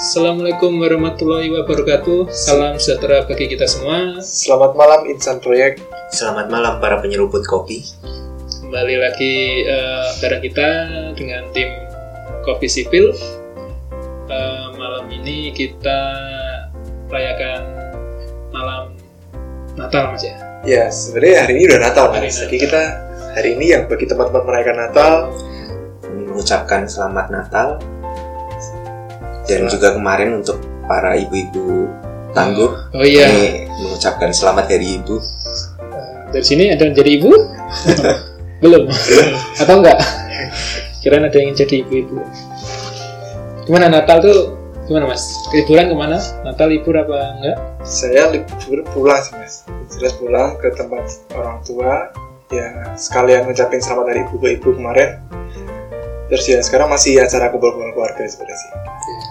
Assalamualaikum warahmatullahi wabarakatuh. Salam sejahtera bagi kita semua. Selamat malam Insan Proyek. Selamat malam para penyeruput kopi. Kembali lagi uh, bareng kita dengan tim Kopi Sipil. Uh, malam ini kita merayakan malam Natal Mas ya. Ya, sebenarnya hari ini udah Natal Hari Mas. Natal. Jadi kita hari ini yang bagi teman-teman merayakan Natal, Mengucapkan selamat Natal dan Selamat. juga kemarin untuk para ibu-ibu tangguh Oh iya. ini mengucapkan selamat hari ibu. Uh, dari sini ada yang jadi ibu? Belum. Atau enggak? Kirain ada yang jadi ibu-ibu. Gimana Natal tuh? Gimana Mas? Liburan ke mana? Natal libur apa enggak? saya libur pulang sih Mas. Jelas pulang ke tempat orang tua. Ya, sekalian ngucapin selamat hari ibu ke ibu kemarin. Terus ya sekarang masih acara kumpul-kumpul keluarga sebenarnya sih.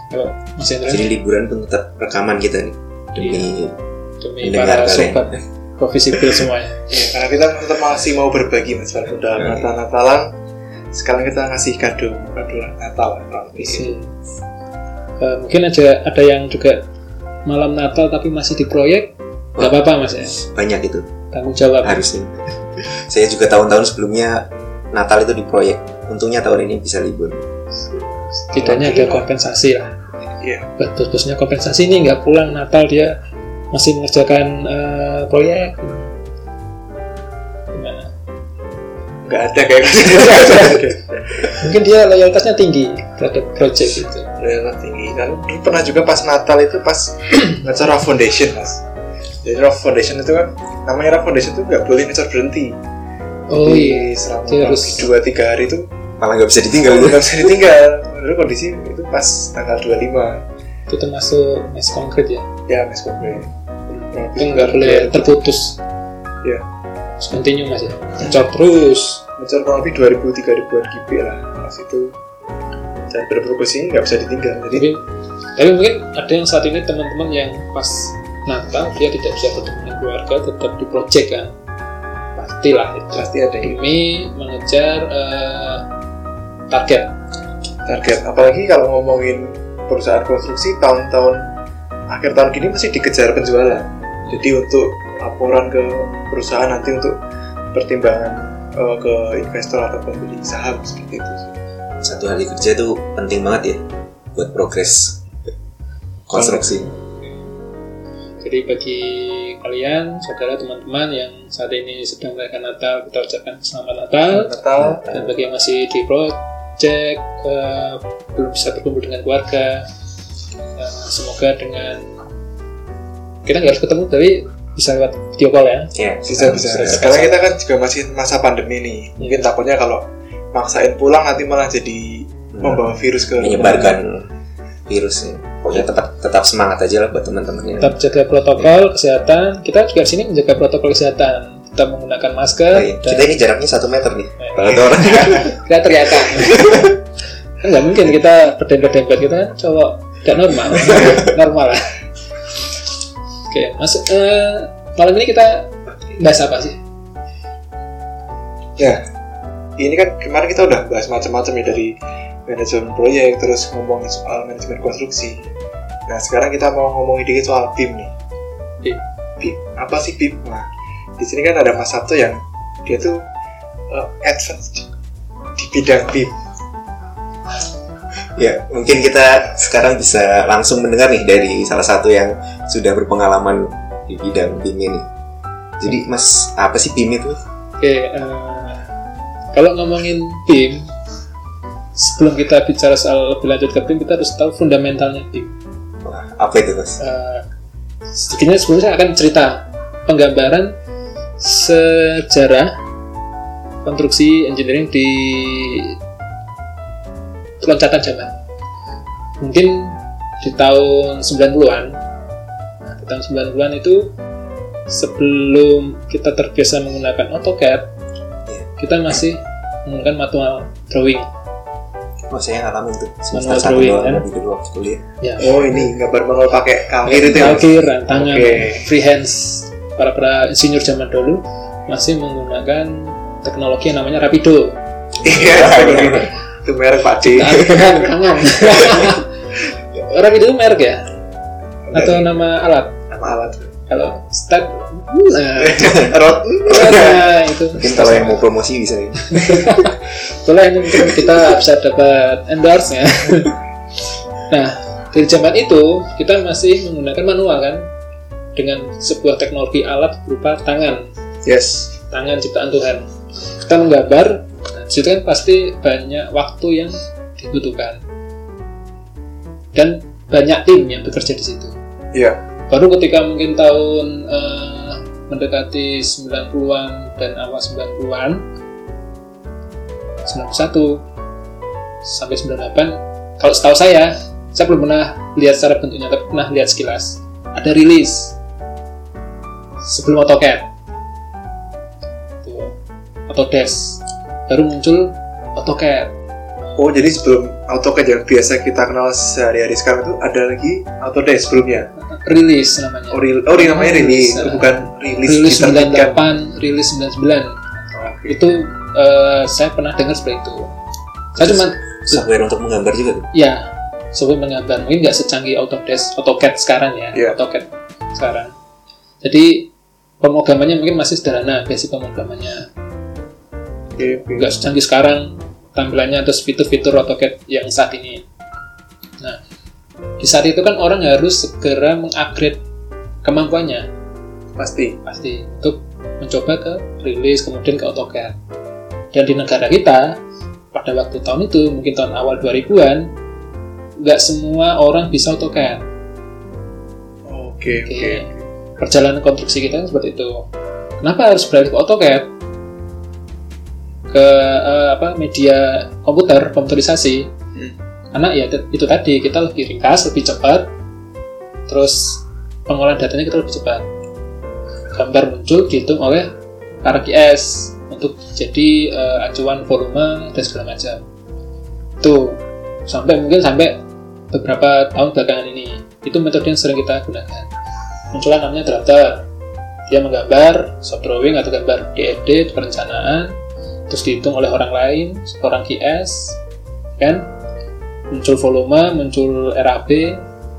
Kalau Mas Hendra Jadi liburan pun tetap rekaman kita nih demi demi mendengar para kalian. sobat Kopi Sipil semuanya. Ya, karena kita tetap masih mau berbagi Mas. Walaupun udah Hmm. Natal-Natalan, sekarang kita ngasih kado kado Natal. Natal. Eh, mungkin ada ada yang juga malam Natal tapi masih di proyek nggak apa-apa mas ya banyak itu tanggung jawab harusnya. Saya juga tahun-tahun sebelumnya Natal itu di proyek. Untungnya tahun ini bisa libur. tidaknya ada kompensasi lah Iya. buat bos-bosnya kompensasi ini nggak pulang Natal dia masih mengerjakan eh, proyek gimana Nggak ada kayak gitu. mungkin dia loyalitasnya tinggi terhadap project itu Loyalitas tinggi. Lalu pernah juga pas Natal itu pas ngajar Raw Foundation mas. Jadi Raw Foundation itu kan namanya Raw Foundation itu nggak boleh ngajar berhenti. oh Jadi iya selama harus- dua tiga hari itu Malah nggak bisa ditinggal. nggak bisa ditinggal. Dulu kondisi itu pas tanggal 25 itu termasuk mes konkret ya? Ya mas Kobre. itu nggak boleh terputus? Iya. Harus continue mas ya? Ngecor terus? Ngajar kurang lebih 2000 3000 an GB lah pas itu. Dan berprogres ini nggak bisa ditinggal. Jadi tapi tapi mungkin ada yang saat ini teman-teman yang pas Natal dia tidak bisa bertemu dengan keluarga tetap di project kan? Pastilah itu. Pasti ada yang demi mengejar eh, target target. Apalagi kalau ngomongin perusahaan konstruksi tahun-tahun akhir tahun gini masih dikejar penjualan. Jadi untuk laporan ke perusahaan nanti untuk pertimbangan eh, ke investor atau pembeli saham seperti itu. Satu hari kerja itu penting banget ya buat progres konstruksi. jadi bagi kalian saudara teman-teman yang saat ini sedang merayakan Natal kita ucapkan selamat Natal Natal dan bagi yang masih di project eh, belum bisa berkumpul dengan keluarga eh, semoga dengan kita nggak harus ketemu tapi bisa lewat video call ya Ya, bisa bisa. Sekarang kita kan juga masih masa pandemi nih. Mungkin takutnya kalau maksain pulang nanti malah jadi membawa virus ke menyebarkan virus ya. Pokoknya tetap tetap semangat aja lah buat teman-teman yang tetap jaga protokol kesehatan kita juga di sini menjaga protokol kesehatan kita menggunakan masker Oh, iya. dan Kita ini jaraknya satu meter nih. Ada orang kita teriakan kan nggak mungkin kita berdempet-dempet kita kan cowok nggak normal normal lah oke mas eh, malam ini kita bahas apa sih Ya, ini kan kemarin kita udah bahas macam-macam ya dari manajemen proyek, terus ngomongin soal manajemen konstruksi. Nah, sekarang kita mau ngomongin dikit soal BIM nih. BIM. BIM. Apa sih BIM? Nah, di sini kan ada Mas Sabto yang dia tuh uh, advance di, di bidang BIM. ya mungkin kita sekarang bisa langsung mendengar nih dari salah satu yang sudah berpengalaman di bidang BIM ini. Jadi Mas apa sih BIM itu? oke eh, kalau ngomongin BIM sebelum kita bicara soal lebih lanjut ke BIM kita harus tahu fundamentalnya BIM Wah, apa itu Mas? Eh, sedikitnya sebelumnya saya akan cerita penggambaran sejarah konstruksi engineering di loncatan zaman. Mungkin di tahun 90-an. Nah, di tahun 90-an itu sebelum kita terbiasa menggunakan AutoCAD, kita masih menggunakan manual drawing. Oh saya ngalamin tuh semester Manual satu drawing, doang kan? lebih waktu kuliah. Ya, Oh, ini gambar manual pakai kalkir itu ya? Kalkir, tangan, Oke. freehands. Para para insinyur zaman dulu masih menggunakan teknologi yang namanya Rapido. Iya, itu merek Pak D. Tangan, tangan. Rapid itu merek ya atau nama alat nama alat kalau start nah, Rot nah, itu Mungkin kalau yang mau promosi bisa ya. Boleh ini mungkin kita bisa dapat endorse ya. nah, dari zaman itu kita masih menggunakan manual kan dengan sebuah teknologi alat berupa tangan, yes tangan ciptaan Tuhan. Kita menggambar, situ kan pasti banyak waktu yang dibutuhkan. Dan banyak tim yang bekerja di situ. iya. Baru ketika mungkin tahun eh, mendekati 90-an dan awal 90-an 91 sampai 98 kalau setahu saya saya belum pernah lihat secara bentuknya tapi pernah lihat sekilas. Ada rilis sebelum AutoCAD Autodesk. Baru muncul AutoCAD. Oh jadi sebelum AutoCAD yang biasa kita kenal sehari-hari sekarang itu ada lagi Autodesk sebelumnya? Rilis namanya. Oh, ril- oh ini namanya rilis. Rilis, itu bukan rilis, rilis diterbitkan 98 rilis 99 Oke. itu eh, saya pernah dengar seperti itu. Saya cuma Software untuk menggambar juga tuh. ya sobat menggambar. Mungkin nggak secanggih Autodesk AutoCAD sekarang ya. Iya. AutoCAD sekarang. Jadi pemrogramannya mungkin masih sederhana basic pemrogramannya oke oke. nggak secanggih sekarang tampilannya terus fitur-fitur AutoCAD yang saat ini. Nah di saat itu kan orang harus segera mengupgrade kemampuannya. Pasti. Pasti untuk mencoba ke rilis kemudian ke AutoCAD. Dan di negara kita pada waktu tahun itu mungkin tahun awal 2000-an nggak semua orang bisa AutoCAD. Oke oke. Oke. perjalanan konstruksi kita kan seperti itu. Kenapa harus beralih ke AutoCAD ke eh, apa media komputer komputerisasi. Hmm. karena ya itu tadi kita lebih ringkas lebih cepat. Terus pengolahan datanya kita lebih cepat. Gambar muncul dihitung oleh QS untuk jadi eh, acuan volume dan segala macam. Itu sampai mungkin sampai beberapa tahun belakangan ini itu metode yang sering kita gunakan. Muncullah namanya drafter dia menggambar soft drawing atau gambar DFD perencanaan terus dihitung oleh orang lain orang QS kan? Muncul volume muncul RAB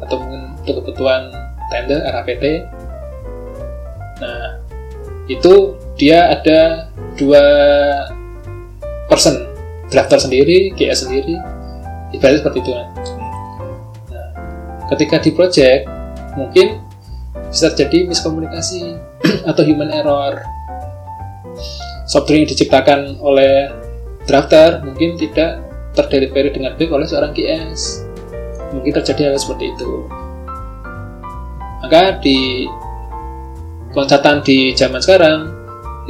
atau mungkin untuk kebutuhan tender RAPT nah itu dia ada dua person. Drafter sendiri QS sendiri. Ibaratnya seperti itu kan? Nah, ketika di project mungkin bisa terjadi miskomunikasi atau human error software yang diciptakan oleh drafter mungkin tidak terdelivery dengan baik oleh seorang QS mungkin terjadi hal seperti itu. Maka di loncatan di zaman sekarang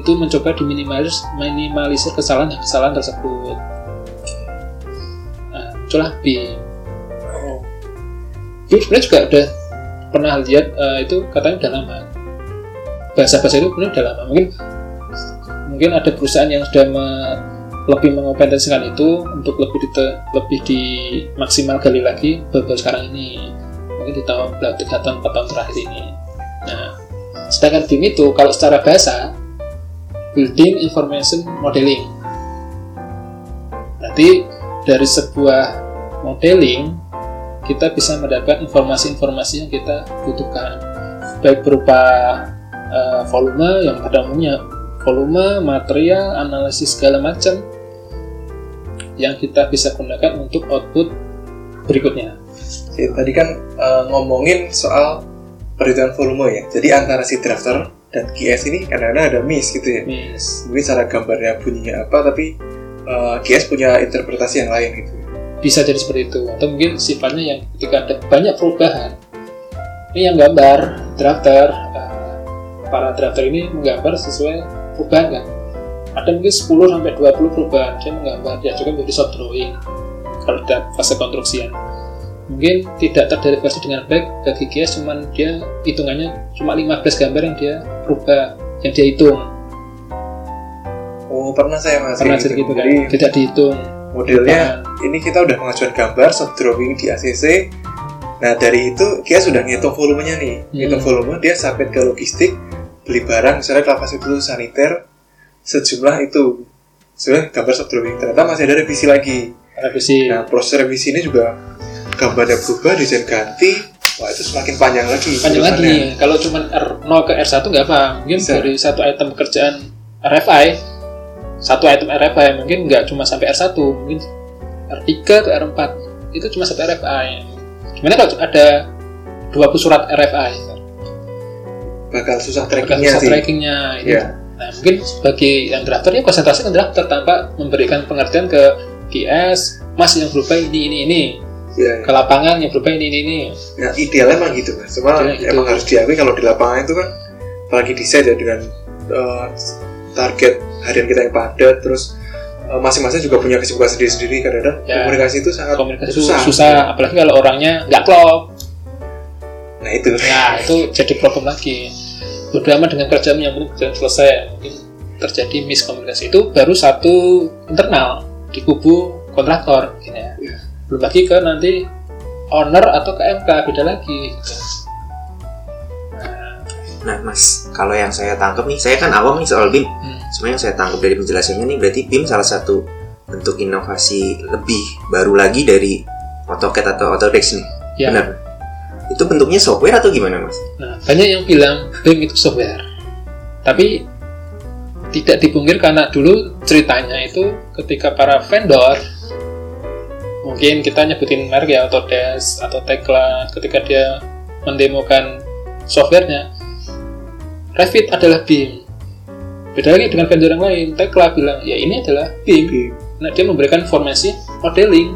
itu mencoba diminimalisir minimalisir kesalahan-kesalahan tersebut. Nah, muncullah BIM Oh, BIM sebenarnya juga udah pernah lihat eh, itu katanya udah lama. Bahasa-bahasa itu sebenarnya udah lama. Mungkin mungkin ada perusahaan yang sudah me- lebih mengompetisikan itu untuk lebih dite- lebih dimaksimal gali lagi baru sekarang ini. Mungkin di tahun tiga tahun empat tahun terakhir ini. Nah sedangkan BIM itu kalau secara bahasa building information modeling. Nanti dari sebuah modeling kita bisa mendapat informasi-informasi yang kita butuhkan. Baik berupa eh, volume yang pada umumnya volume, material, analisis segala macam yang kita bisa gunakan untuk output berikutnya. Oke, tadi kan eh, ngomongin soal perhitungan volume ya. Jadi antara si drafter dan QS ini kadang-kadang ada miss gitu ya. Miss, Mungkin cara gambarnya bunyinya apa, tapi eh, QS punya interpretasi yang lain gitu. bisa jadi seperti itu atau mungkin sifatnya yang ketika ada banyak perubahan ini yang gambar drafter eh, para drafter ini menggambar sesuai perubahan kan? Ada mungkin 10 sampai 20 perubahan dia menggambar ya juga menjadi soft drawing kalau dalam fase konstruksian. Mungkin tidak terderivaksi dengan baik bagi GIS cuman dia hitungannya cuma 15 gambar yang dia rubah yang dia hitung. Oh, pernah saya mas. pernah jadi gitu kan? Jadi tidak dihitung. Modelnya ini kita udah mengajukan gambar soft drawing di ACC. Nah dari itu kita sudah ngitung volumenya nih, Hmm. ngitung volume dia sampai ke logistik, beli barang misalnya kelapa itu saniter sejumlah itu. Sudah gambar soft drawing ternyata masih ada revisi lagi. revisi. Nah proses revisi ini juga gambarnya berubah desain ganti wah itu semakin panjang lagi. Panjang lagi. Kalau cuma R0 ke R1 nggak apa mungkin Bisa. dari satu item pekerjaan RFI satu item RFI mungkin nggak cuma sampai R1 mungkin R3 ke R4 itu cuma satu RFI gimana kalau ada 20 surat RFI bakal susah trackingnya susah sih trackingnya. Iya. nah mungkin bagi yang drafter ya konsentrasi ke drafter tanpa memberikan pengertian ke QS mas yang berubah ini ini ini Iya, ke lapangan yang berubah ini ini ini Ya, idealnya emang gitu mas. Cuma Idealnya gitu. emang harus diakui kalau di lapangan itu kan apalagi desain ya dengan eh, target harian kita yang padat, terus eh, masing-masing juga punya kesibukan sendiri-sendiri kadang-kadang Ya. komunikasi itu sangat komunikasi susah. susah. apalagi kalau orangnya nggak klop Nah itu. Nah, itu jadi problem lagi. Bodoh amat dengan kerjaan yang penting kerjaan selesai. Mungkin terjadi miskomunikasi itu baru satu internal di kubu kontraktor, gini ya. Iya. Belum lagi ke nanti owner atau ke MK beda lagi. Gitu. Nah, Mas, kalau yang saya tangkap nih, saya kan awam nih soal BIM. Hmm. Cuma yang saya tangkap dari penjelasannya nih, berarti BIM salah satu bentuk inovasi lebih baru lagi dari AutoCAD atau Autodesk nih. Ya. Benar? Itu bentuknya software atau gimana, Mas? Nah, banyak yang bilang BIM itu software. Tapi tidak dipungkir karena dulu ceritanya itu ketika para vendor mungkin kita nyebutin merek ya Autodesk atau Tekla ketika dia mendemokan softwarenya Revit adalah BIM. Beda lagi dengan vendor yang lain. Tekla bilang ya ini adalah BIM. Nah dia memberikan informasi modeling.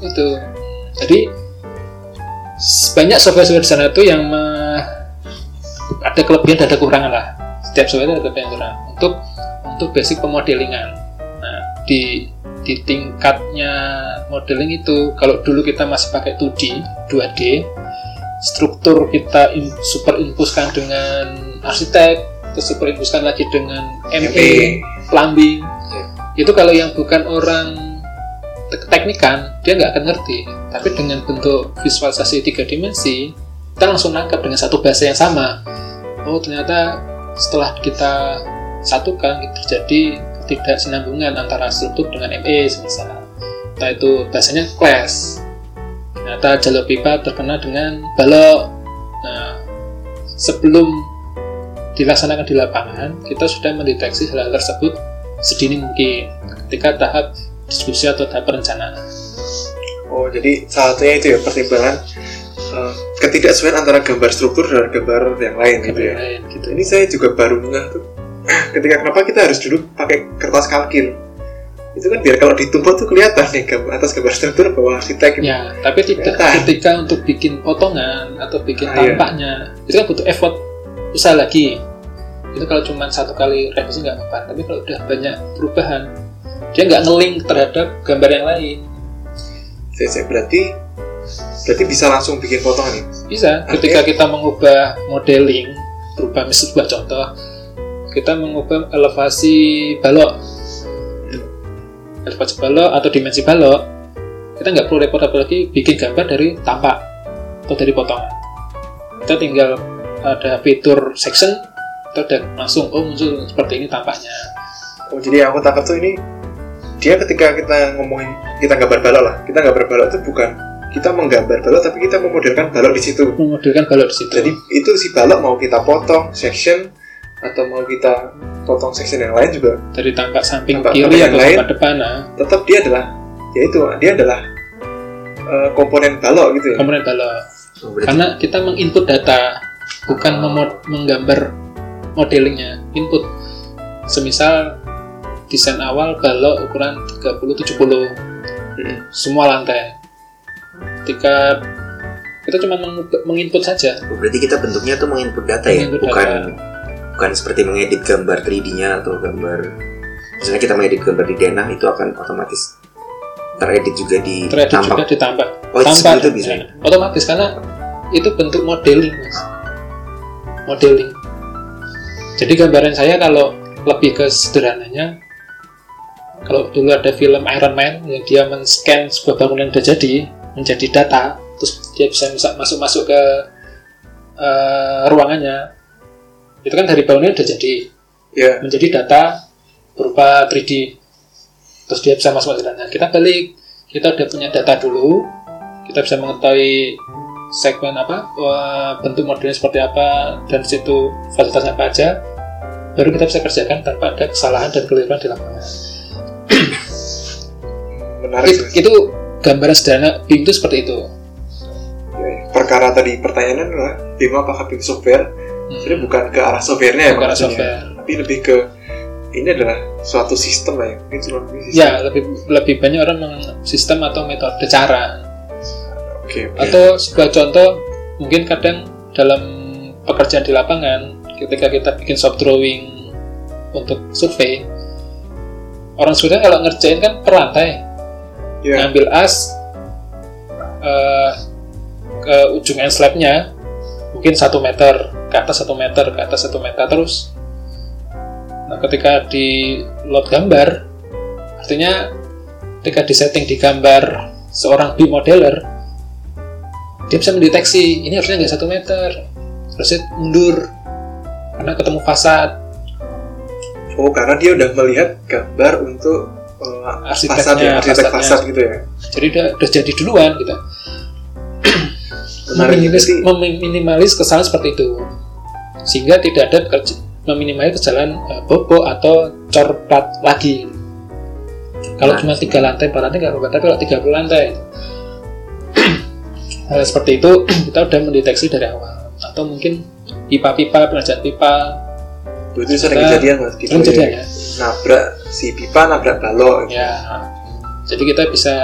Itu. Jadi banyak software-software di sana itu yang ada kelebihan dan ada kekurangan lah. Setiap software itu ada kelebihan dan kekurangan. Untuk untuk basic pemodelingan. Nah di di tingkatnya modeling itu kalau dulu kita masih pakai 2D 2D struktur kita in, dengan arsitek terus lagi dengan ME ME. plumbing. Itu kalau yang bukan orang tek- teknikan dia nggak akan ngerti. Tapi dengan bentuk visualisasi tiga dimensi kita langsung nangkap dengan satu bahasa yang sama. Oh ternyata setelah kita satukan terjadi ketidaksinambungan antara struktur dengan ME misalnya entah itu bahasanya clash. Ternyata jalur pipa terkena dengan balok. Nah sebelum dilaksanakan di lapangan kita sudah mendeteksi hal-hal tersebut sedini mungkin. Ketika tahap diskusi atau tahap perencanaan oh jadi salah satunya itu ya pertimbangan eh, ketidaksesuaian antara gambar struktur dan gambar yang lain gitu ya. lain gitu Ini saya juga baru ngeh tuh. Ketika kenapa kita harus dulu pakai kertas kalkil? Itu kan biar kalau ditumpuk tuh kelihatan nih gambar atas gambar struktur bawah arsitek. gitu. Ya, tapi tidak Kelihatan. ketika untuk bikin potongan atau bikin Ah, iya. tampaknya itu kan butuh effort usaha lagi. Itu kalau cuma satu kali revisi nggak apa-apa, tapi kalau udah banyak perubahan dia nggak ngeling terhadap gambar yang lain. Saya, berarti berarti bisa langsung bikin potongan nih. Bisa Artinya- ketika kita mengubah modeling, berubah misalnya contoh, kita mengubah elevasi balok, elevasi balok atau dimensi balok, kita nggak perlu repot-repot lagi bikin gambar dari tampak atau dari potongan. Kita tinggal ada fitur section, kita udah langsung oh muncul seperti ini tampaknya. Oh jadi yang aku tangkap tuh ini dia ketika kita ngomongin kita gambar balok lah, kita gambar balok itu bukan kita menggambar balok tapi kita memodelkan balok di situ. Memodelkan balok di situ. Jadi itu si balok mau kita potong section atau mau kita potong section yang lain juga dari tampak samping Tampak- kiri yang atau lain. tampak depan, nah, tetap dia adalah yaitu dia adalah eh, komponen balok gitu ya. komponen balok. Oh, karena kita menginput data bukan memo- menggambar modelingnya input semisal desain awal balok ukuran 30-70 Hmm. semua lantai ketika kita cuma meng- menginput saja oh, berarti kita bentuknya tuh menginput data ya, Menginput bukan data. bukan seperti mengedit gambar 3D-nya atau gambar misalnya kita mengedit gambar di denah itu akan otomatis teredit juga di teredit juga tampak. ditambah Oh, tampak itu bisa. ya, otomatis karena itu bentuk modeling mas modeling jadi gambaran saya kalau lebih ke sederhananya kalau dulu ada film Iron Man yang dia men-scan sebuah bangunan yang sudah jadi menjadi data terus dia bisa masuk-masuk ke eh, ruangannya itu kan dari bangunan udah jadi. Ya, menjadi data berupa 3D terus dia bisa masuk ke dalamnya kita balik kita udah punya data dulu kita bisa mengetahui segmen apa wah, bentuk modelnya seperti apa dan situ fasilitas apa aja baru kita bisa kerjakan tanpa ada kesalahan dan keliruan di lapangan menarik It- itu gambaran sederhana BIM itu seperti itu perkara tadi pertanyaannya adalah BIM apakah BIM software Hmm. sebenarnya bukan ke arah softwarenya ya maksudnya. software. tapi lebih ke ini adalah suatu sistem lah ya mungkin cuma sistem. ya lebih lebih banyak orang mengenal sistem atau metode cara oke oke atau sebuah contoh mungkin kadang dalam pekerjaan di lapangan ketika kita bikin shop drawing untuk survei orang sudah kalau ngerjain kan per lantai ya ngambil as eh, ke ujung end slabnya mungkin satu meter ke atas satu meter ke atas satu meter terus. Nah ketika di load gambar artinya ketika disetting di gambar seorang BIM modeler dia bisa mendeteksi ini harusnya nggak satu meter harusnya mundur karena ketemu fasad oh karena dia udah melihat gambar untuk uh, Arsiteknya, fasad ya arsitek fasad gitu ya? Jadi udah, udah jadi duluan gitu. Meminimalis, meminimalis kesalahan seperti itu. Sehingga tidak ada kerja, meminimalis kesalahan eh, bobo atau cor plat lagi. Kalau Nah. cuma tiga lantai empat lantai nggak apa-apa. Tapi kalau tiga puluh lantai hal seperti itu kita udah mendeteksi dari awal. Atau mungkin pipa-pipa pengerjaan pipa itu sering kejadian mas sering proyek. kejadian ya nabrak si pipa nabrak balok Ya, jadi kita bisa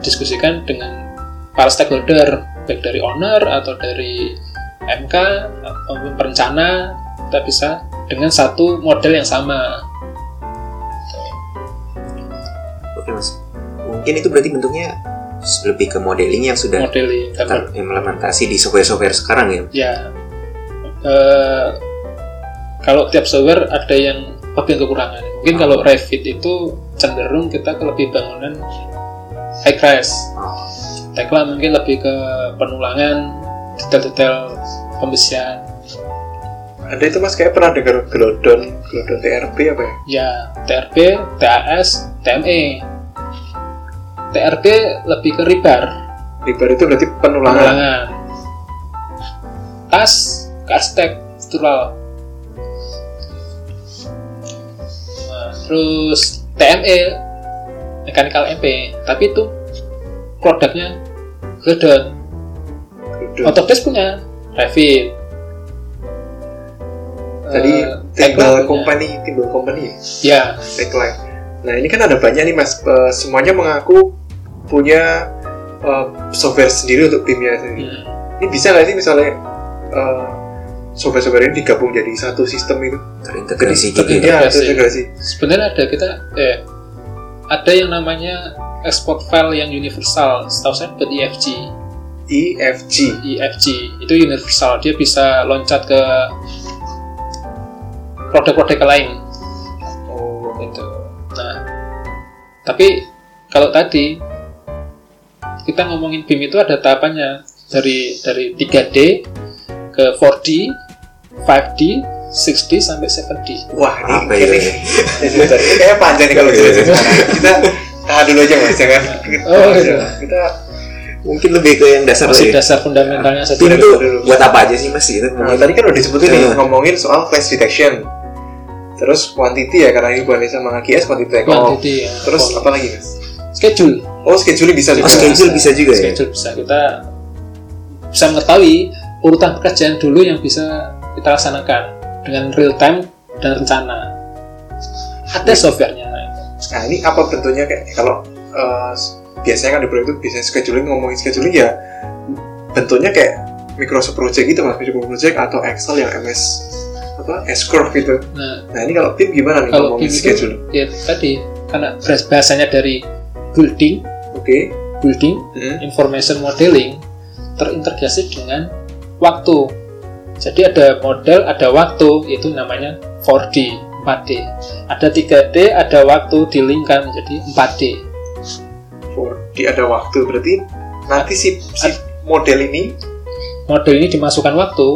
diskusikan dengan para stakeholder, baik dari owner atau dari MK ataupun perencana, kita bisa dengan satu model yang sama. Oke mas. Mungkin itu berarti bentuknya lebih ke modeling yang sudah Modeling gambar. terimplementasi di software-software sekarang ya. Ya, eh, kalau tiap software ada yang lebih kekurangan. Mungkin kalau Revit itu cenderung kita ke lebih bangunan high rise. Oh, Tekla mungkin lebih ke penulangan, detail-detail pembesian. ada itu mas kayak pernah dengar gelodon gelodon TRP apa ya Ya, TRB, TAS, TME. TRB lebih ke rebar, Ribar itu berarti penulangan penulangan. TAS, ke arsitek, struktural. Terus TME, mechanical MP, tapi itu produknya. Gelodon. Autodesk punya Revit. tadi Eh, timbal company timbal company ya Backline. Nah ini kan ada banyak nih mas, Eh, semuanya mengaku punya eh, software sendiri untuk BIM-nya sendiri. hmm. Ini bisa nggak sih misalnya eh, software-software ini digabung jadi satu sistem itu? terintegrasi gitu. Ya. Iya, terintegrasi. sebenarnya ada kita eh ada yang namanya export file yang universal setahu saya buat E EFG EFG. EFG itu universal dia bisa loncat ke produk-produk lain Oh, gitu nah tapi kalau tadi kita ngomongin BIM itu ada tahapannya dari dari 3D ke 4D 5D 6D sampai 7D wah ini Apa ini, ya? ini, ini kayak panjang nih kalau Iya, jelasin sekarang. Kita tahan dulu aja mas, jangan. Oh, iya. Kita Mungkin lebih ke yang dasar masih ya. dasar fundamentalnya saja dulu. buat apa aja sih mas gitu? Nah, tadi kan udah disebutin nih Iya. ngomongin soal class detection. Terus quantity ya karena ini bukan sama AGS quantity off. quantity ya, Terus apa lagi mas? schedule Oh scheduling bisa Oh, juga. schedule bisa juga ya. schedule bisa kita bisa mengetahui urutan pekerjaan dulu yang bisa kita laksanakan dengan real time dan rencana ada softwarenya Nah ini apa bentuknya kayak kalau eh, biasanya kan di proyek itu biasanya scheduling ngomongin scheduling ya bentuknya kayak Microsoft Project gitu mas, Microsoft Project atau Excel yang MS apa S curve gitu. nah Nah ini kalau tim gimana nih kalau ngomongin itu scheduling? ya tadi karena bahas- bahasanya dari building Oke. building Hmm. information modeling terintegrasi dengan waktu jadi ada model ada waktu itu namanya 4D 4D ada 3D ada waktu dilingkan menjadi 4D For, di ada waktu berarti nanti si, si model ini model ini dimasukkan waktu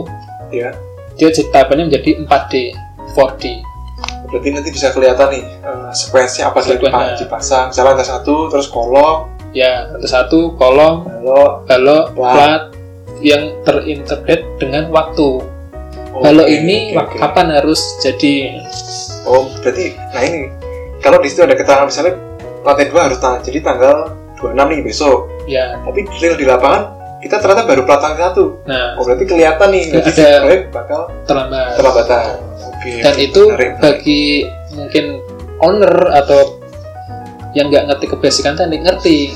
ya. dia tahapannya menjadi 4D 4D berarti nanti bisa kelihatan nih eh, sekuensinya apa sih dipasang. Misalnya ada satu terus kolom. Ya rantai satu kolom balok Plat. plat yang terintegrate dengan waktu oh, balok oke, ini oke. kapan harus jadi Oh, berarti nah ini kalau di situ ada keterangan misalnya lantai 2 harus tang- jadi tanggal 26 nih besok. ya Tapi real di lapangan kita ternyata baru plat tanggal 1. nah Oh, berarti kelihatan nih ada- proyek bakal terlambat terlambatan. Oke. dan itu menarik. bagi mungkin owner atau yang nggak ngerti kebasikan teknik ngerti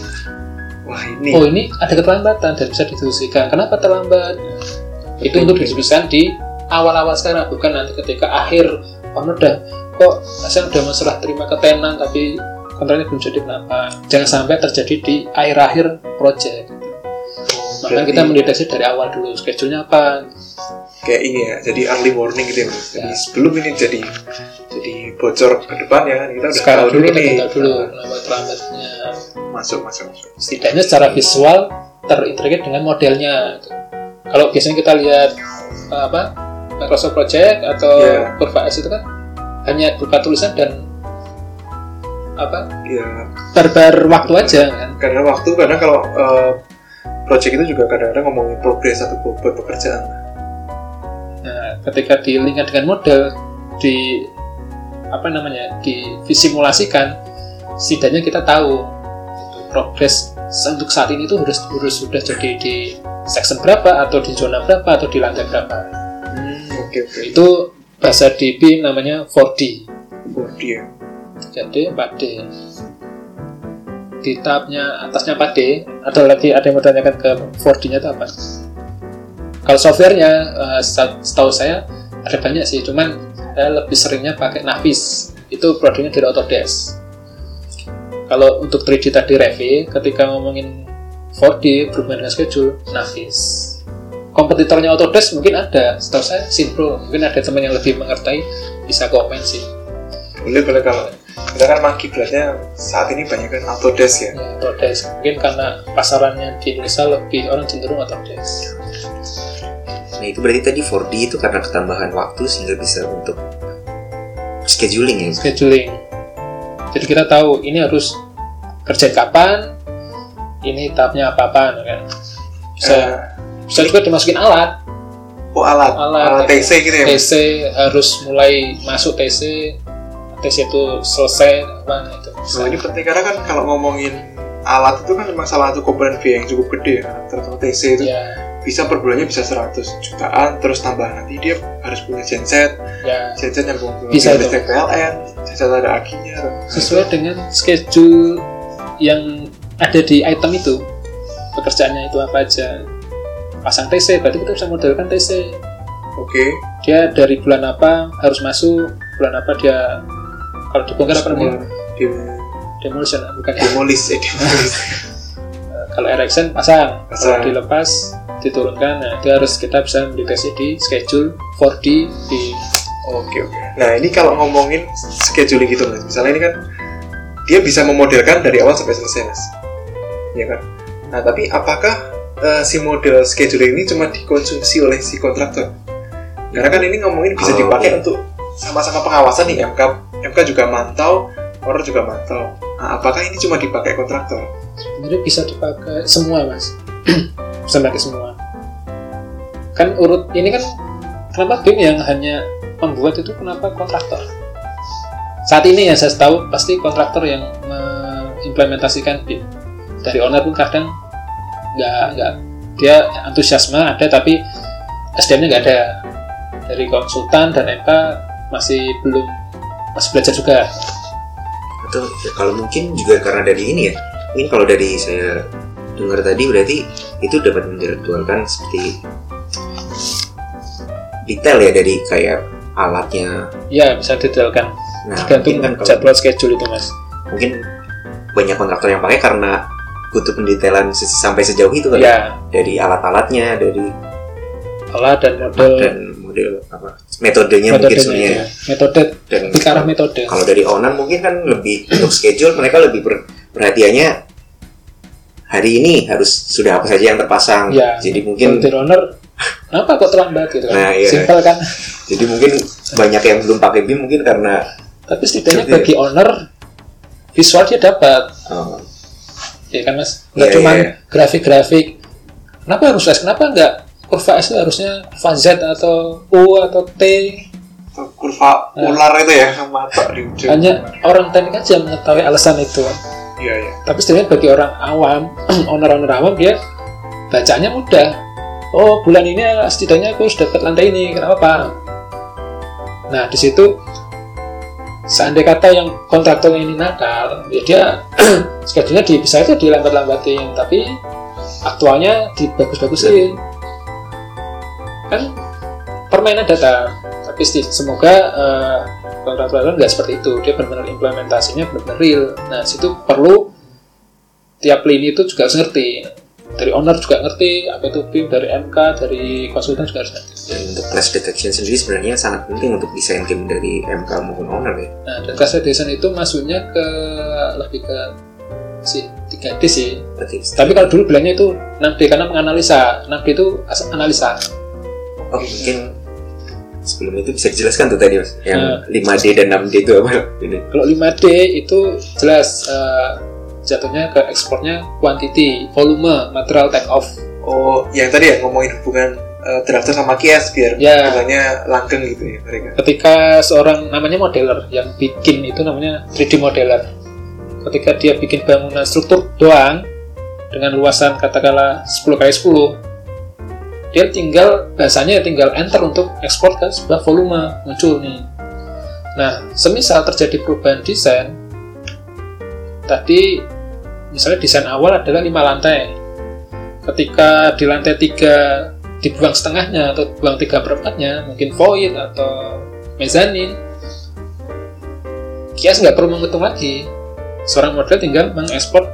Wah, ini. Oh ini ada keterlambatan dan bisa didiskusikan kenapa terlambat? Itu Oke, untuk didiskusikan di awal-awal sekarang bukan nanti ketika akhir. Owner udah kok saya udah masalah terima ke tenan tapi kontraknya belum jadi kenapa jangan sampai terjadi di akhir-akhir project. Makanya Berarti- kita mendeteksi dari awal dulu. Schedule-nya apa? Kayak ini ya jadi early warning gitu ya jadi Ya. sebelum ini jadi jadi bocor ke depan ya kan. Kita udah sekarang tahu dulu nih. tahu dulu kenapa terlambatnya masuk masuk masuk. Setidaknya secara visual terintegrate dengan modelnya. Kalau biasanya kita lihat eh, apa Microsoft Project atau Iya. Curva S itu kan hanya berupa tulisan dan apa ya barbar waktu aja kan. Karena waktu karena kalau eh, project itu juga kadang-kadang ngomongin progres atau bobot pekerjaan nah ketika dilingkan dengan model di apa namanya disimulasikan setidaknya kita tahu gitu, progres untuk saat ini tuh harus harus sudah jadi di section berapa atau di zona berapa atau di lantai berapa. Hmm, oke oke. Itu bahasa DB namanya 4D oh, dia jadi 4D di tahapnya atasnya 4D ada lagi ada yang mau tanyakan ke 4D nya itu apa? Kalau softwarenya seta- setahu saya ada banyak sih cuman saya lebih seringnya pakai Navis itu produknya dari Autodesk kalau untuk 3D tadi Revit ketika ngomongin 4D berhubungan dengan schedule Navis kompetitornya Autodesk mungkin ada setahu saya Synpro. Mungkin ada teman yang lebih mengerti bisa komen sih. Boleh boleh kalau kita kan kiblatnya saat ini banyak kan Autodesk ya? Ya, Autodesk mungkin karena pasarannya di Indonesia lebih orang cenderung Autodesk Nah itu berarti tadi 4D itu karena ketambahan waktu sehingga bisa untuk scheduling ya. scheduling jadi kita tahu ini harus kerja kapan ini tahapnya apa apa kan bisa Eh, bisa juga dimasukin alat oh alat Alat, alat, ya. TC gitu ya? TC harus mulai masuk TC TC itu selesai apa itu bisa. Nah, ini penting karena kan kalau ngomongin alat itu kan memang salah satu komponen biaya yang cukup gede ya terutama TC itu ya bisa per bulannya bisa 100 jutaan terus tambah nanti dia harus punya genset. Ya. Genset yang Bisa itu. listrik PLN genset ada akinya sesuai dengan schedule yang ada di item itu pekerjaannya itu apa aja. Pasang TC berarti kita bisa modelkan TC oke. Dia dari bulan apa harus masuk bulan apa dia kalau dibongkar apa namanya? Dem- demolition bukan ya demolis eh demolis. Kalau erection pasang. Pasang. kalau dilepas diturunkan nah itu harus kita bisa mendeteksi di schedule 4D di Oke oke. Nah ini kalau ngomongin scheduling gitu mas, misalnya ini kan dia bisa memodelkan dari awal sampai selesai mas, ya kan? Nah tapi apakah eh, si model scheduling ini cuma dikonsumsi oleh si kontraktor? Karena kan ini ngomongin bisa Oh, dipakai iya. untuk sama-sama pengawasan nih MK, MK juga mantau, orang juga mantau. Nah, apakah ini cuma dipakai kontraktor? sebenarnya bisa dipakai semua mas pakai semua. Kan urut ini kan kenapa BIM yang hanya membuat itu kenapa kontraktor? Saat ini yang saya tahu pasti kontraktor yang mengimplementasikan BIM dari owner pun kadang nggak nggak dia antusiasme ada tapi SDM-nya nggak ada. Dari konsultan dan MK masih belum masih belajar juga. Atau ya, kalau mungkin juga karena dari ini ya. Mungkin kalau dari saya dengar tadi berarti itu dapat menjadwalkan seperti detail ya dari kayak alatnya. ya bisa didetailkan Nah, tergantung mungkin kan jadwal schedule itu mas. Mungkin banyak kontraktor yang pakai karena butuh pendetailan se- sampai sejauh itu kali ya. Dari alat-alatnya dari olah dan model. dan model apa metodenya mungkin metodenya sebenarnya. ya. metode dan ke arah metode. kalau dari owner mungkin kan lebih untuk schedule mereka lebih ber- perhatiannya hari ini harus sudah apa saja yang terpasang Ya. jadi mungkin owner kenapa kok terlambat gitu kan Nah, iya. simpel kan jadi mungkin banyak yang belum pakai BIM mungkin karena tapi setidaknya Gitu ya. bagi owner visual dia dapat oh, ya kan mas nggak Iya, cuma iya. grafik-grafik kenapa harus S kenapa nggak kurva S itu harusnya kurva Z atau U atau T Atau kurva Nah. ular itu ya mata di ujung hanya orang teknik aja mengetahui alasan itu iya iya. Tapi sebenarnya bagi orang awam owner-owner awam dia bacanya mudah. Oh bulan ini setidaknya aku sudah dapat lantai ini kenapa nah di situ seandainya kata yang kontraktor ini nakal ya dia schedule-nya di, bisa aja dilambat-lambatin tapi aktualnya dibagus-bagusin. Kan permainan data tapi semoga kontraktor nggak seperti itu. Dia benar-benar implementasinya benar-benar real. Nah situ perlu tiap lini itu juga harus ngerti. Dari owner juga ngerti apa itu BIM dari MK dari konsultan juga harus ngerti. Dan untuk clash detection sendiri sebenarnya sangat penting untuk desain tim dari MK maupun owner ya. nah dan class design itu masuknya ke lebih ke si 3D sih. Berarti tapi kalau dulu bilangnya itu 6D karena menganalisa. 6D itu analisa. Oh, mungkin sebelum itu bisa dijelaskan tuh tadi mas. Yang Nah. 5D dan 6D itu apa? Ini. Kalau 5D itu jelas eh, jatuhnya ke ekspornya quantity volume material take off. Oh yang tadi ya ngomongin hubungan uh, drafter sama kias biar Ya. katanya langgeng gitu ya mereka. Ketika seorang namanya modeler yang bikin itu namanya 3D modeler. Ketika dia bikin bangunan struktur doang dengan luasan katakanlah 10 kali 10 dia tinggal bahasanya tinggal enter untuk ekspor ke sebuah volume muncul nih nah semisal terjadi perubahan desain tadi misalnya desain awal adalah lima lantai. Ketika di lantai tiga dibuang setengahnya atau buang tiga perempatnya mungkin void atau mezanin kias nggak perlu menghitung lagi. Seorang model tinggal mengekspor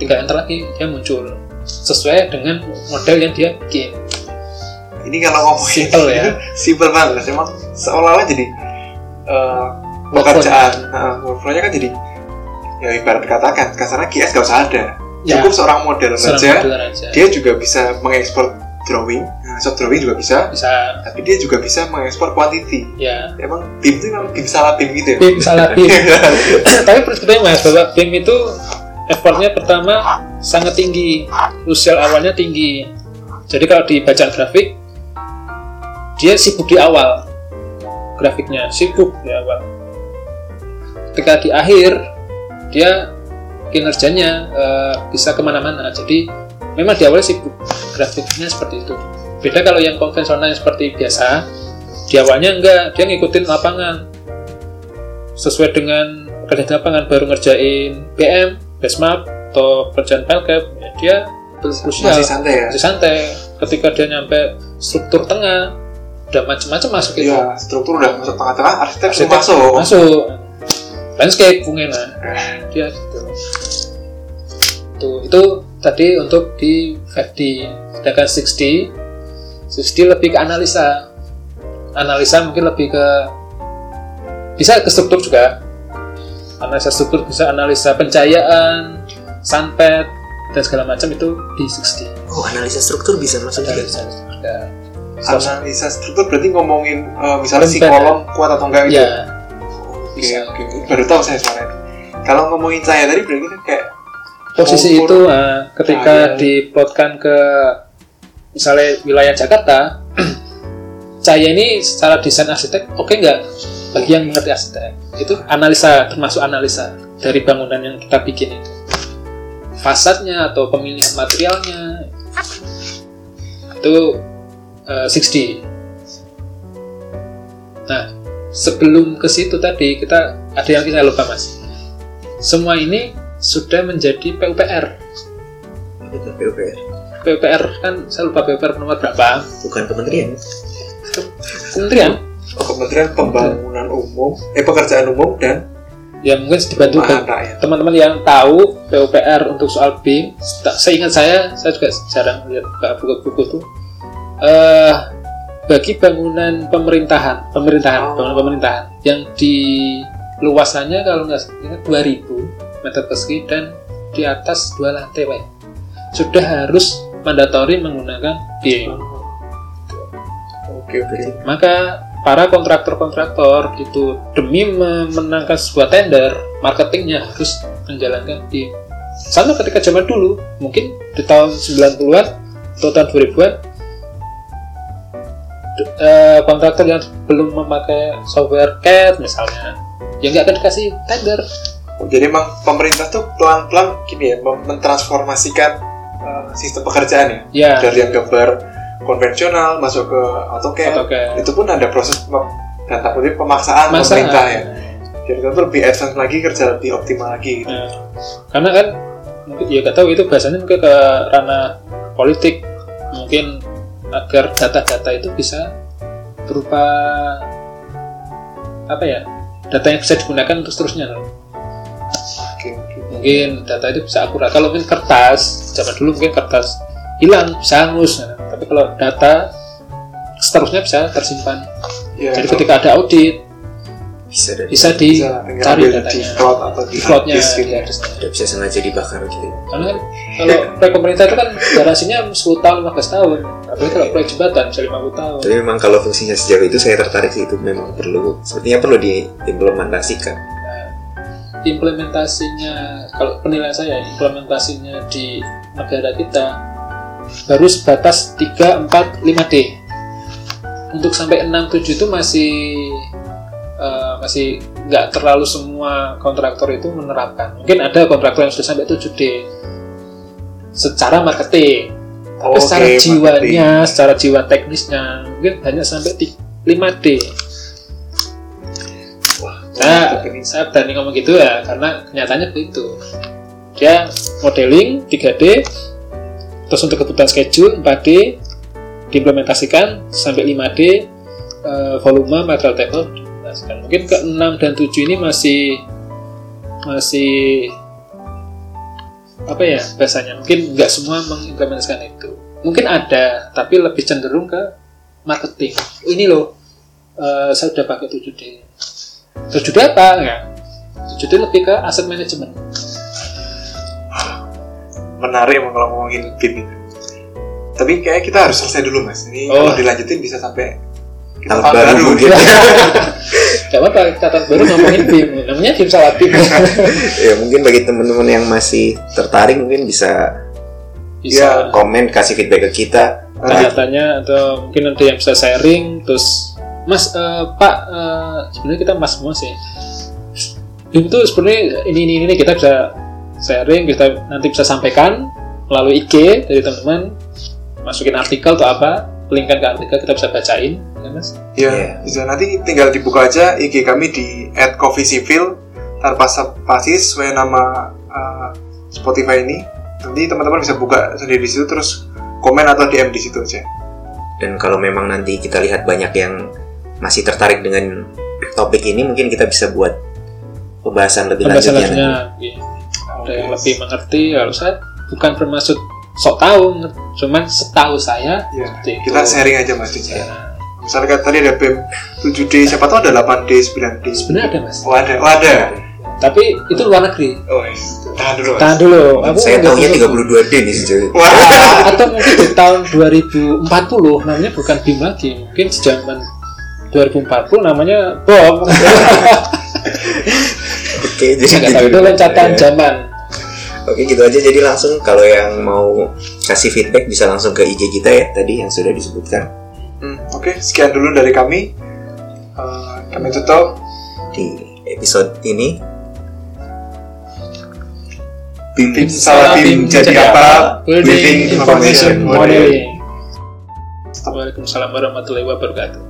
tinggal enter lagi dia muncul sesuai dengan model yang dia bikin ini kalau ngomongin Simple ya. simple banget emang seolah-olah jadi uh, pekerjaan nah, workflow-nya kan jadi ya ibarat katakan kasarnya kias gak usah ada. Ya. cukup seorang model saja. dia juga bisa mengekspor drawing nah, shop drawing juga bisa. Bisa. Tapi dia juga bisa mengekspor quantity. Ya. Emang BIM itu memang BIM salah BIM gitu ya? BIM salah BIM. Tapi percaya mas bahwa BIM itu effortnya pertama sangat tinggi. Usia awalnya tinggi. Jadi kalau di bacaan grafik dia sibuk di awal grafiknya sibuk di awal. Ketika di akhir dia kinerjanya eh, bisa ke mana-mana. Jadi memang di awal sibuk grafiknya seperti itu. Beda kalau yang konvensional yang seperti biasa. Di awalnya enggak dia ngikutin lapangan. Sesuai dengan kerja di lapangan baru ngerjain BM, Basmap atau kerjaan Pelcap ya dia masih santai ya? Masih santai. Ketika dia nyampe struktur tengah udah macam-macam masuk itu. Iya, struktur udah masuk tengah-tengah, arsitek, Arsitek masuk. masuk landscape mungkin lah dia gitu. Tuh itu tadi untuk di 5D sedangkan 6D 6D lebih ke analisa. Analisa mungkin lebih ke bisa ke struktur juga. Analisa struktur bisa analisa pencahayaan sunpad dan segala macam itu di 6D oh analisa struktur bisa masuk juga. analisa ada Analisa struktur berarti ngomongin eh, misalnya si kolom kuat atau enggak gitu. ya Oke, bisa. oke. Baru tahu saya soalnya. Kalau ngomongin cahaya tadi berarti kan kayak posisi Ukur itu uh, ketika cahaya. diplotkan ke misalnya wilayah Jakarta cahaya ini secara desain arsitek oke nggak bagi yang mengerti arsitek itu analisa termasuk analisa dari bangunan yang kita bikin itu fasadnya atau pemilihan materialnya itu uh, 6D nah sebelum ke situ tadi kita ada yang kita lupa mas. Semua ini sudah menjadi PUPR itu PUPR PUPR kan saya lupa PUPR nomor berapa. Bukan kementerian. Kementerian? Oh, Kementerian Pembangunan Umum, eh pekerjaan umum dan ya mungkin dibantu teman-teman yang tahu PUPR untuk soal BIM seingat saya saya juga jarang lihat buka buku-buku tuh eh bagi bangunan pemerintahan pemerintahan Oh. bangunan pemerintahan yang di luasannya kalau nggak salah 2000 meter persegi dan di atas dua lantai Pak. sudah harus mandatori menggunakan BIM Oke, oke. maka para kontraktor-kontraktor itu demi memenangkan sebuah tender marketingnya harus menjalankan BIM sama ketika zaman dulu mungkin di tahun 90-an atau tahun 2000-an eh, kontraktor yang belum memakai software CAD misalnya ya nggak akan dikasih tender Jadi emang pemerintah tuh pelan-pelan gini ya, mentransformasikan uh, sistem pekerjaan ya. ya Dari yang gambar konvensional masuk ke AutoCAD. AutoCAD. Itu pun ada proses dan tak kutip pemaksaan Masa- pemerintah ya. Jadi itu lebih advance lagi, kerja lebih optimal lagi. Gitu. Nah, karena kan mungkin ya gak tahu itu bahasanya mungkin ke ranah politik mungkin agar data-data itu bisa berupa apa ya data yang bisa digunakan untuk seterusnya loh. Oke, oke. mungkin data itu bisa akurat kalau mungkin kertas zaman dulu mungkin kertas hilang bisa hangus Nah, tapi kalau data seterusnya bisa tersimpan Ya, jadi ketika ada audit bisa dari bisa dicari ambil di datanya cloud atau di disk gitu. disk. tidak bisa sengaja dibakar gitu Karena kan kalau proyek pemerintah itu kan garasinya 10 tahun, 15 tahun. Apalagi kalau proyek jembatan bisa 50 tahun. tapi memang kalau fungsinya sejauh itu saya tertarik sih itu memang perlu sepertinya perlu diimplementasikan Nah, implementasinya, kalau penilaian saya, implementasinya di negara kita baru sebatas 3, 4, 5D. Untuk sampai 6, 7 itu masih eh, masih nggak terlalu semua kontraktor itu menerapkan. Mungkin ada kontraktor yang sudah sampai 7D secara marketing. Tapi Oke, secara marketing. jiwanya, secara jiwa teknisnya, mungkin hanya sampai ti- 5D. Wah, Nah, mantap ini. saya berani ngomong gitu ya, karena kenyataannya begitu. Dia modeling 3D, terus untuk kebutuhan schedule 4D, diimplementasikan sampai 5D, eh, volume, material table, diimplementasikan. Mungkin ke 6 dan 7 ini masih masih apa ya bahasanya mungkin nggak semua mengimplementasikan itu mungkin ada tapi lebih cenderung ke marketing ini loh eh, saya udah pakai 7D 7D apa ya 7D lebih ke aset manajemen menarik emang kalau ngomongin BIM itu. Tapi kayak kita harus selesai dulu mas. Ini Oh. kalau dilanjutin bisa sampai kita Tahun tahun baru baru. Gak apa-apa baru ngomongin BIM. Namanya BIM Salatin ya mungkin bagi teman-teman yang masih tertarik mungkin bisa bisa. komen kasih feedback ke kita. Tanya-tanya atau mungkin ada yang bisa sharing terus Mas eh, Pak eh, sebenarnya kita Mas semua sih BIM itu sebenarnya ini ini ini kita bisa sharing kita nanti bisa sampaikan melalui IG dari teman-teman masukin artikel atau apa linkkan ke artikel kita bisa bacain ya Mas Ya, Iya. bisa nanti tinggal dibuka aja IG kami di @coffeecivil tanpa spasi sesuai nama uh, Spotify ini. Nanti teman-teman bisa buka sendiri di situ terus komen atau DM di situ aja. dan kalau memang nanti kita lihat banyak yang masih tertarik dengan topik ini mungkin kita bisa buat pembahasan lebih pembahasan lanjutnya iya. ada yang lebih mengerti kalau saya bukan bermaksud sok tahu cuman setahu saya Ya, seperti itu. kita sharing aja Mas Dija. Ya. Misalnya tadi ada BEM 7D, siapa tahu ada 8D, 9D. sebenarnya ada mas Oh ada, oh ada. tapi itu luar negeri Oh, yes. tahan dulu Mas. tahan dulu aku saya tahunya dulu. 32D nih sejauh ini. Wah, atau mungkin di tahun 2040 namanya bukan BIM lagi mungkin zaman 2040 namanya bom oke jadi nggak tahu itu loncatan Ya. zaman Oke gitu aja jadi langsung kalau yang mau kasih feedback bisa langsung ke IG kita ya tadi yang sudah disebutkan Hmm, Oke, sekian dulu dari kami. Eh, kami tutup. di episode ini. BIM salah BIM jadi apa? Building Information Modeling. Modeling Waalaikumsalam warahmatullahi wabarakatuh